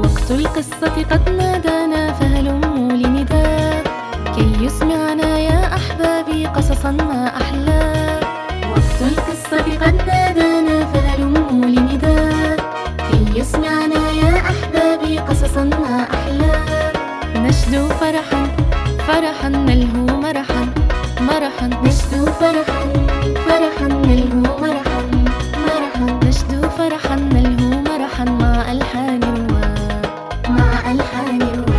وقت القصة قد نادانا فهلموا لنداء. كي يسمعنا يا أحبابي قصصا ما أحلى. وقت القصة قد نادانا فهلموا لنداء. كي يسمعنا يا أحبابي قصصا ما أحلى. نشدو فرحا فرحا نلهو مرحا مرحا. نشدو فرحا فرحا نلهو مرحا مرحا. نشدو فرحا. time you.